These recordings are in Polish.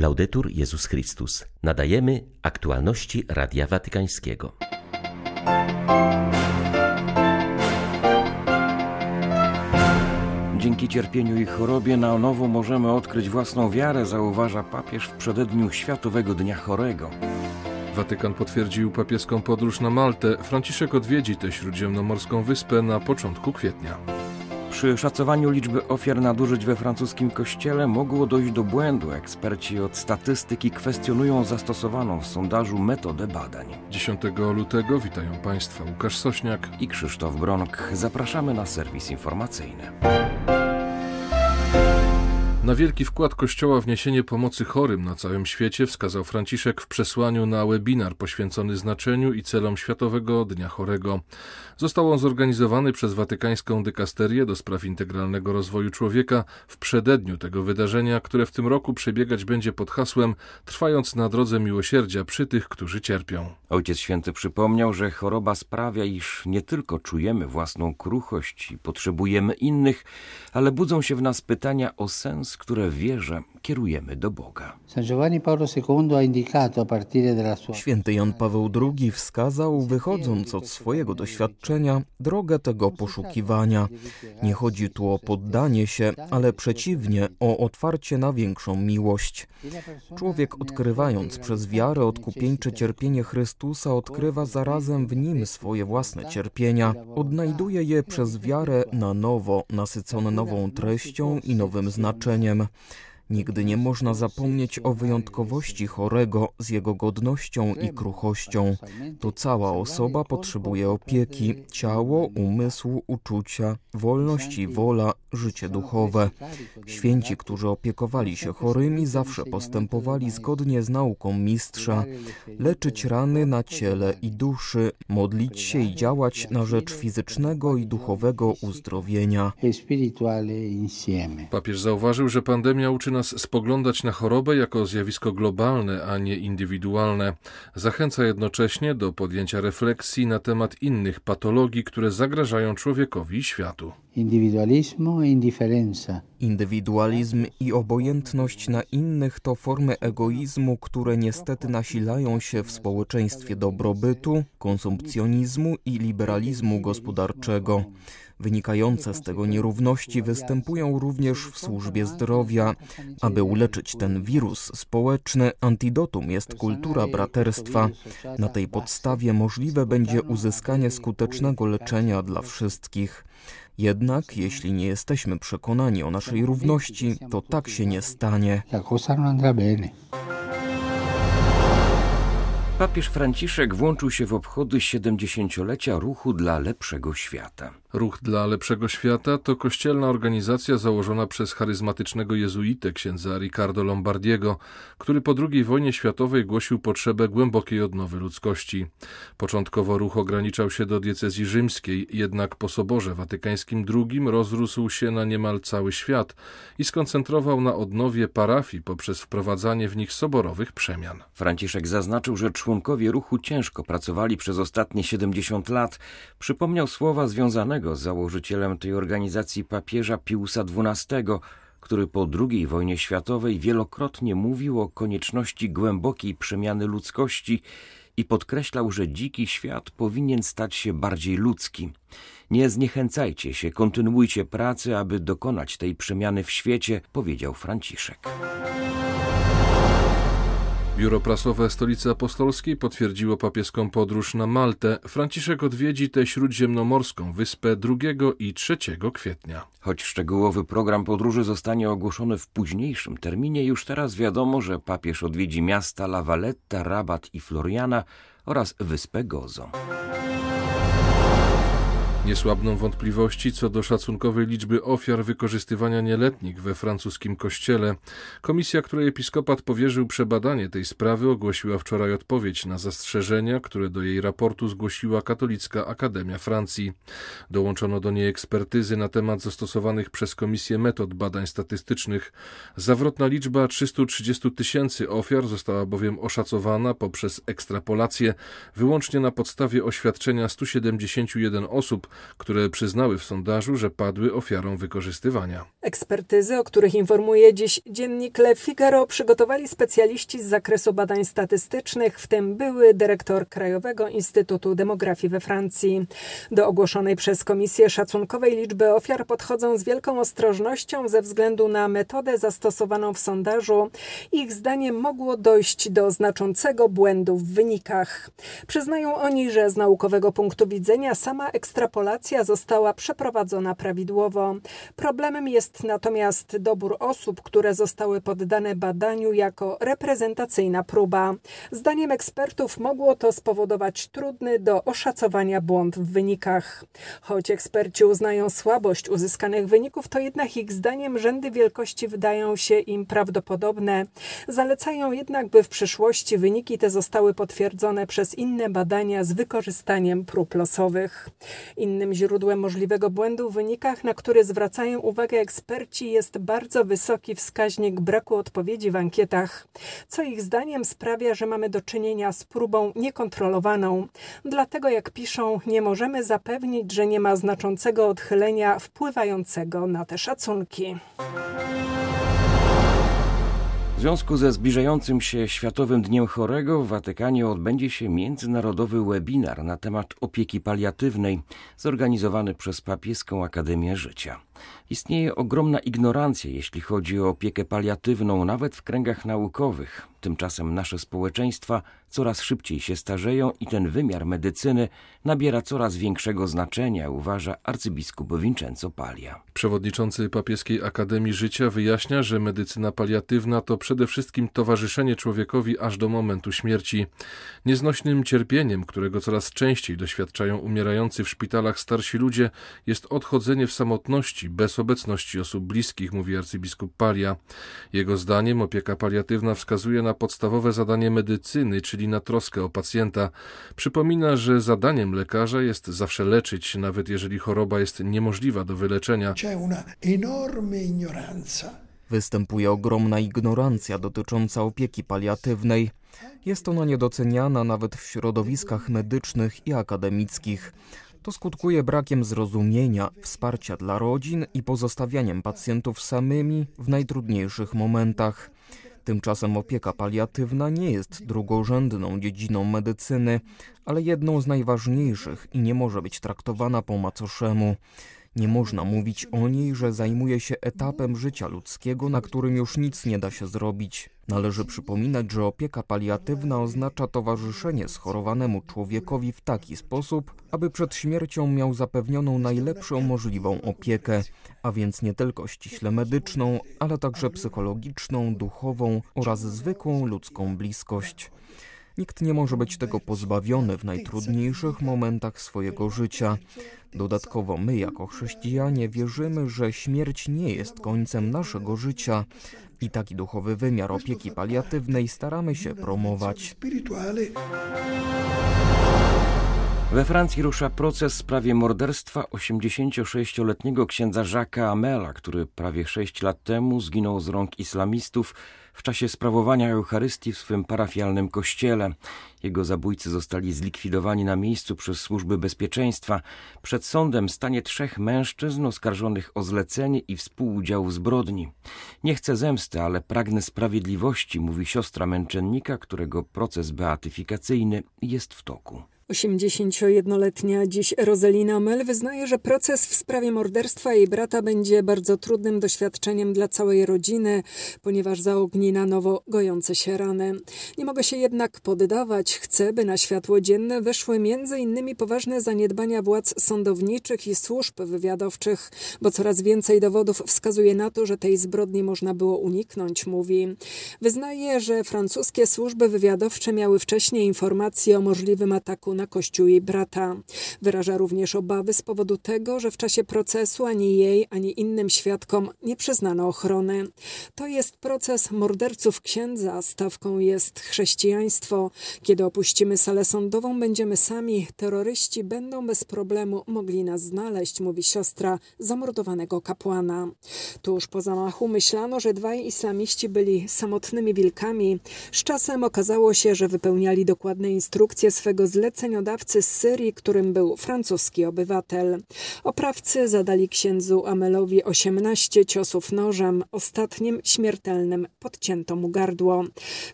Laudetur Jezus Chrystus. Nadajemy aktualności Radia Watykańskiego. Dzięki cierpieniu i chorobie na nowo możemy odkryć własną wiarę, zauważa papież w przededniu Światowego Dnia Chorego. Watykan potwierdził papieską podróż na Maltę. Franciszek odwiedzi tę śródziemnomorską wyspę na początku kwietnia. Przy szacowaniu liczby ofiar nadużyć we francuskim kościele mogło dojść do błędu. Eksperci od statystyki kwestionują zastosowaną w sondażu metodę badań. 10 lutego witają Państwa Łukasz Sośniak i Krzysztof Bronk. Zapraszamy na serwis informacyjny. Na wielki wkład Kościoła w niesienie pomocy chorym na całym świecie wskazał Franciszek w przesłaniu na webinar poświęcony znaczeniu i celom Światowego Dnia Chorego. Został on zorganizowany przez Watykańską Dykasterię do spraw integralnego rozwoju człowieka w przededniu tego wydarzenia, które w tym roku przebiegać będzie pod hasłem Trwając na drodze miłosierdzia przy tych, którzy cierpią. Ojciec Święty przypomniał, że choroba sprawia, iż nie tylko czujemy własną kruchość i potrzebujemy innych, ale budzą się w nas pytania o sens, które wierzę kierujemy do Boga. Święty Jan Paweł II wskazał, wychodząc od swojego doświadczenia, drogę tego poszukiwania. Nie chodzi tu o poddanie się, ale przeciwnie, o otwarcie na większą miłość. Człowiek odkrywając przez wiarę odkupieńcze cierpienie Chrystusa, odkrywa zarazem w nim swoje własne cierpienia. Odnajduje je przez wiarę na nowo, nasycone nową treścią i nowym znaczeniem. Ipanema. Nigdy nie można zapomnieć o wyjątkowości chorego z jego godnością i kruchością. To cała osoba potrzebuje opieki, ciało, umysł, uczucia, wolność i wola, życie duchowe. Święci, którzy opiekowali się chorymi, zawsze postępowali zgodnie z nauką mistrza. Leczyć rany na ciele i duszy, modlić się i działać na rzecz fizycznego i duchowego uzdrowienia. Papież zauważył, że pandemia uczy nas nas spoglądać na chorobę jako zjawisko globalne, a nie indywidualne. Zachęca jednocześnie do podjęcia refleksji na temat innych patologii, które zagrażają człowiekowi i światu. Indywidualizm i obojętność na innych to formy egoizmu, które niestety nasilają się w społeczeństwie dobrobytu, konsumpcjonizmu i liberalizmu gospodarczego. Wynikające z tego nierówności występują również w służbie zdrowia. Aby uleczyć ten wirus społeczny, antidotum jest kultura braterstwa. Na tej podstawie możliwe będzie uzyskanie skutecznego leczenia dla wszystkich. Jednak jeśli nie jesteśmy przekonani o naszej równości, to tak się nie stanie. Papież Franciszek włączył się w obchody 70-lecia ruchu dla lepszego świata. Ruch dla lepszego świata to kościelna organizacja założona przez charyzmatycznego jezuitę księdza Riccardo Lombardiego, który po II wojnie światowej głosił potrzebę głębokiej odnowy ludzkości. Początkowo ruch ograniczał się do diecezji rzymskiej, jednak po Soborze Watykańskim II rozrósł się na niemal cały świat i skoncentrował na odnowie parafii poprzez wprowadzanie w nich soborowych przemian. Franciszek zaznaczył, że członkowie ruchu ciężko pracowali przez ostatnie 70 lat. Przypomniał słowa związane z założycielem tej organizacji papieża Piusa XII, który po II wojnie światowej wielokrotnie mówił o konieczności głębokiej przemiany ludzkości i podkreślał, że dziki świat powinien stać się bardziej ludzki. Nie zniechęcajcie się, kontynuujcie pracę, aby dokonać tej przemiany w świecie, powiedział Franciszek. Biuro prasowe Stolicy Apostolskiej potwierdziło papieską podróż na Maltę. Franciszek odwiedzi tę śródziemnomorską wyspę 2 i 3 kwietnia. Choć szczegółowy program podróży zostanie ogłoszony w późniejszym terminie, już teraz wiadomo, że papież odwiedzi miasta La Valletta, Rabat i Floriana oraz wyspę Gozo. Nie słabną wątpliwości co do szacunkowej liczby ofiar wykorzystywania nieletnich we francuskim kościele. Komisja, której episkopat powierzył przebadanie tej sprawy, ogłosiła wczoraj odpowiedź na zastrzeżenia, które do jej raportu zgłosiła Katolicka Akademia Francji. Dołączono do niej ekspertyzy na temat zastosowanych przez komisję metod badań statystycznych. Zawrotna liczba 330 tysięcy ofiar została bowiem oszacowana poprzez ekstrapolację wyłącznie na podstawie oświadczenia 171 osób, które przyznały w sondażu, że padły ofiarą wykorzystywania. Ekspertyzy, o których informuje dziś dziennik Le Figaro, przygotowali specjaliści z zakresu badań statystycznych, w tym były dyrektor Krajowego Instytutu Demografii we Francji. Do ogłoszonej przez Komisję Szacunkowej liczby ofiar podchodzą z wielką ostrożnością ze względu na metodę zastosowaną w sondażu. Ich zdaniem mogło dojść do znaczącego błędu w wynikach. Przyznają oni, że z naukowego punktu widzenia sama ekstrapolacja została przeprowadzona prawidłowo. Problemem jest natomiast dobór osób, które zostały poddane badaniu jako reprezentacyjna próba. Zdaniem ekspertów mogło to spowodować trudny do oszacowania błąd w wynikach. Choć eksperci uznają słabość uzyskanych wyników, to jednak ich zdaniem rzędy wielkości wydają się im prawdopodobne. Zalecają jednak, by w przyszłości wyniki te zostały potwierdzone przez inne badania z wykorzystaniem prób losowych. Innym źródłem możliwego błędu w wynikach, na który zwracają uwagę eksperci, jest bardzo wysoki wskaźnik braku odpowiedzi w ankietach, co ich zdaniem sprawia, że mamy do czynienia z próbą niekontrolowaną. Dlatego, jak piszą, nie możemy zapewnić, że nie ma znaczącego odchylenia wpływającego na te szacunki. W związku ze zbliżającym się Światowym Dniem Chorego w Watykanie odbędzie się międzynarodowy webinar na temat opieki paliatywnej zorganizowany przez Papieską Akademię Życia. Istnieje ogromna ignorancja, jeśli chodzi o opiekę paliatywną, nawet w kręgach naukowych. Tymczasem nasze społeczeństwa coraz szybciej się starzeją i ten wymiar medycyny nabiera coraz większego znaczenia, uważa arcybiskup Vincenzo Palia. Przewodniczący Papieskiej Akademii Życia wyjaśnia, że medycyna paliatywna to przede wszystkim towarzyszenie człowiekowi aż do momentu śmierci. Nieznośnym cierpieniem, którego coraz częściej doświadczają umierający w szpitalach starsi ludzie, jest odchodzenie w samotności bez obecności osób bliskich, mówi arcybiskup Palia. Jego zdaniem opieka paliatywna wskazuje na podstawowe zadanie medycyny, czyli na troskę o pacjenta. Przypomina, że zadaniem lekarza jest zawsze leczyć, nawet jeżeli choroba jest niemożliwa do wyleczenia. Występuje ogromna ignorancja dotycząca opieki paliatywnej. Jest ona niedoceniana nawet w środowiskach medycznych i akademickich. To skutkuje brakiem zrozumienia, wsparcia dla rodzin i pozostawianiem pacjentów samymi w najtrudniejszych momentach. Tymczasem opieka paliatywna nie jest drugorzędną dziedziną medycyny, ale jedną z najważniejszych i nie może być traktowana po macoszemu. Nie można mówić o niej, że zajmuje się etapem życia ludzkiego, na którym już nic nie da się zrobić. Należy przypominać, że opieka paliatywna oznacza towarzyszenie schorowanemu człowiekowi w taki sposób, aby przed śmiercią miał zapewnioną najlepszą możliwą opiekę, a więc nie tylko ściśle medyczną, ale także psychologiczną, duchową oraz zwykłą ludzką bliskość. Nikt nie może być tego pozbawiony w najtrudniejszych momentach swojego życia. Dodatkowo my, jako chrześcijanie, wierzymy, że śmierć nie jest końcem naszego życia i taki duchowy wymiar opieki paliatywnej staramy się promować. We Francji rusza proces w sprawie morderstwa 86-letniego księdza Jacques'a Amela, który prawie 6 lat temu zginął z rąk islamistów w czasie sprawowania Eucharystii w swym parafialnym kościele. Jego zabójcy zostali zlikwidowani na miejscu przez służby bezpieczeństwa. Przed sądem stanie trzech mężczyzn oskarżonych o zlecenie i współudział w zbrodni. Nie chcę zemsty, ale pragnę sprawiedliwości, mówi siostra męczennika, którego proces beatyfikacyjny jest w toku. 81-letnia dziś Rozelina Mel wyznaje, że proces w sprawie morderstwa jej brata będzie bardzo trudnym doświadczeniem dla całej rodziny, ponieważ zaogni na nowo gojące się rany. Nie mogę się jednak poddawać. Chcę, by na światło dzienne weszły między innymi poważne zaniedbania władz sądowniczych i służb wywiadowczych, bo coraz więcej dowodów wskazuje na to, że tej zbrodni można było uniknąć, mówi. Wyznaje, że francuskie służby wywiadowcze miały wcześniej informacje o możliwym ataku na kościół jej brata. Wyraża również obawy z powodu tego, że w czasie procesu ani jej, ani innym świadkom nie przyznano ochrony. To jest proces morderców księdza, stawką jest chrześcijaństwo. Kiedy opuścimy salę sądową, będziemy sami. Terroryści będą bez problemu mogli nas znaleźć, mówi siostra zamordowanego kapłana. Tuż po zamachu myślano, że dwaj islamiści byli samotnymi wilkami. Z czasem okazało się, że wypełniali dokładne instrukcje swego zlecenia zleceniodawcy z Syrii, którym był francuski obywatel. Oprawcy zadali księdzu Amelowi 18 ciosów nożem, ostatnim śmiertelnym podcięto mu gardło.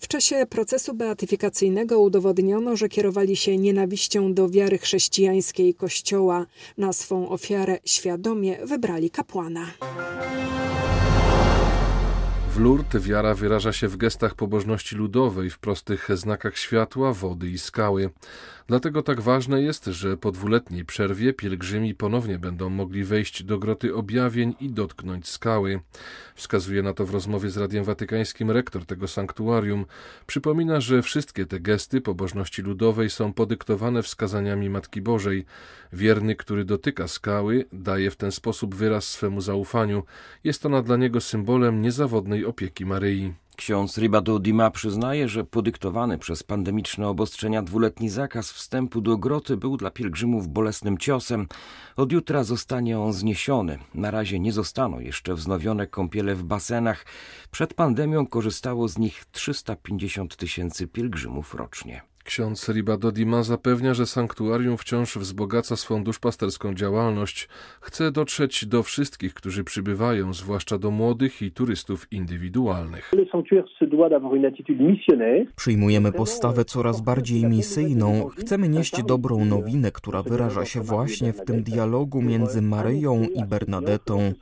W czasie procesu beatyfikacyjnego udowodniono, że kierowali się nienawiścią do wiary chrześcijańskiej Kościoła. Na swą ofiarę świadomie wybrali kapłana. W Lourdes wiara wyraża się w gestach pobożności ludowej, w prostych znakach światła, wody i skały. Dlatego tak ważne jest, że po dwuletniej przerwie pielgrzymi ponownie będą mogli wejść do groty objawień i dotknąć skały. Wskazuje na to w rozmowie z Radiem Watykańskim rektor tego sanktuarium. Przypomina, że wszystkie te gesty pobożności ludowej są podyktowane wskazaniami Matki Bożej. Wierny, który dotyka skały, daje w ten sposób wyraz swemu zaufaniu. Jest ona dla niego symbolem niezawodnej opieki Maryi. Ksiądz Ribado Dima przyznaje, że podyktowany przez pandemiczne obostrzenia dwuletni zakaz wstępu do groty był dla pielgrzymów bolesnym ciosem. Od jutra zostanie on zniesiony. Na razie nie zostaną jeszcze wznowione kąpiele w basenach. Przed pandemią korzystało z nich 350 tysięcy pielgrzymów rocznie. Ksiądz Ribadodima zapewnia, że sanktuarium wciąż wzbogaca swą duszpasterską działalność. Chce dotrzeć do wszystkich, którzy przybywają, zwłaszcza do młodych i turystów indywidualnych. Przyjmujemy postawę coraz bardziej misyjną. Chcemy nieść dobrą nowinę, która wyraża się właśnie w tym dialogu między Maryją i Bernadetą.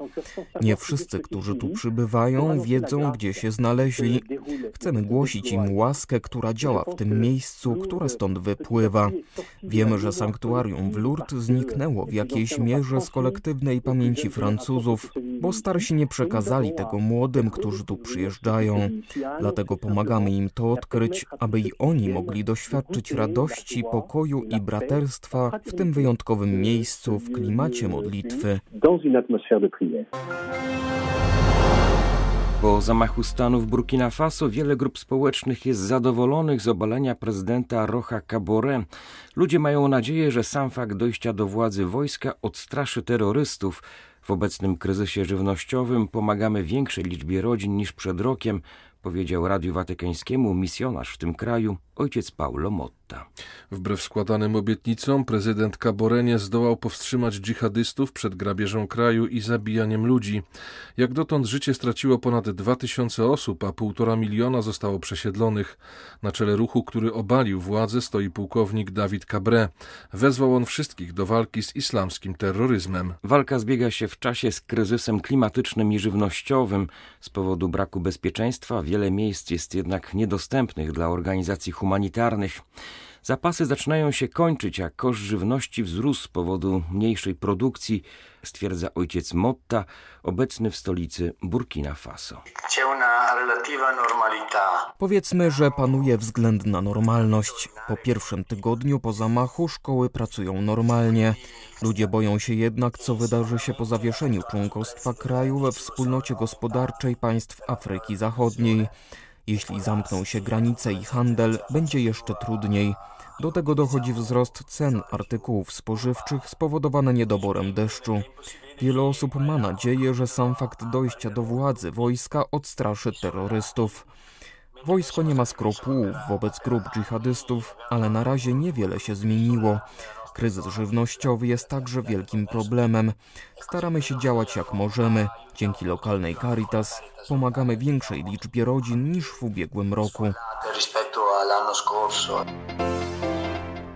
Nie wszyscy, którzy tu przybywają, wiedzą, gdzie się znaleźli. Chcemy głosić im łaskę, która działa w tym miejscu które stąd wypływa. Wiemy, że sanktuarium w Lourdes zniknęło w jakiejś mierze z kolektywnej pamięci Francuzów, bo starsi nie przekazali tego młodym, którzy tu przyjeżdżają. Dlatego pomagamy im to odkryć, aby i oni mogli doświadczyć radości, pokoju i braterstwa w tym wyjątkowym miejscu, w klimacie modlitwy. Po zamachu stanu w Burkina Faso wiele grup społecznych jest zadowolonych z obalenia prezydenta Rocha Kabore. Ludzie mają nadzieję, że sam fakt dojścia do władzy wojska odstraszy terrorystów. W obecnym kryzysie żywnościowym pomagamy większej liczbie rodzin niż przed rokiem, powiedział Radiu Watykańskiemu misjonarz w tym kraju ojciec Paulo Motta. Wbrew składanym obietnicom prezydent Kabore zdołał powstrzymać dżihadystów przed grabieżą kraju i zabijaniem ludzi. Jak dotąd życie straciło ponad 2000 osób, a półtora miliona zostało przesiedlonych. Na czele ruchu, który obalił władzę, stoi pułkownik Dawid Cabré. Wezwał on wszystkich do walki z islamskim terroryzmem. Walka zbiega się w czasie z kryzysem klimatycznym i żywnościowym. Z powodu braku bezpieczeństwa wiele miejsc jest jednak niedostępnych dla organizacji humanitarnych. Zapasy zaczynają się kończyć, a koszt żywności wzrósł z powodu mniejszej produkcji, stwierdza ojciec Motta, obecny w stolicy Burkina Faso. Powiedzmy, że panuje względna normalność. Po pierwszym tygodniu po zamachu szkoły pracują normalnie. Ludzie boją się jednak, co wydarzy się po zawieszeniu członkostwa kraju we wspólnocie gospodarczej państw Afryki Zachodniej. Jeśli zamkną się granice i handel, będzie jeszcze trudniej. Do tego dochodzi wzrost cen artykułów spożywczych spowodowany niedoborem deszczu. Wiele osób ma nadzieję, że sam fakt dojścia do władzy wojska odstraszy terrorystów. Wojsko nie ma skrupułów wobec grup dżihadystów, ale na razie niewiele się zmieniło. Kryzys żywnościowy jest także wielkim problemem. Staramy się działać jak możemy. Dzięki lokalnej Caritas pomagamy większej liczbie rodzin niż w ubiegłym roku.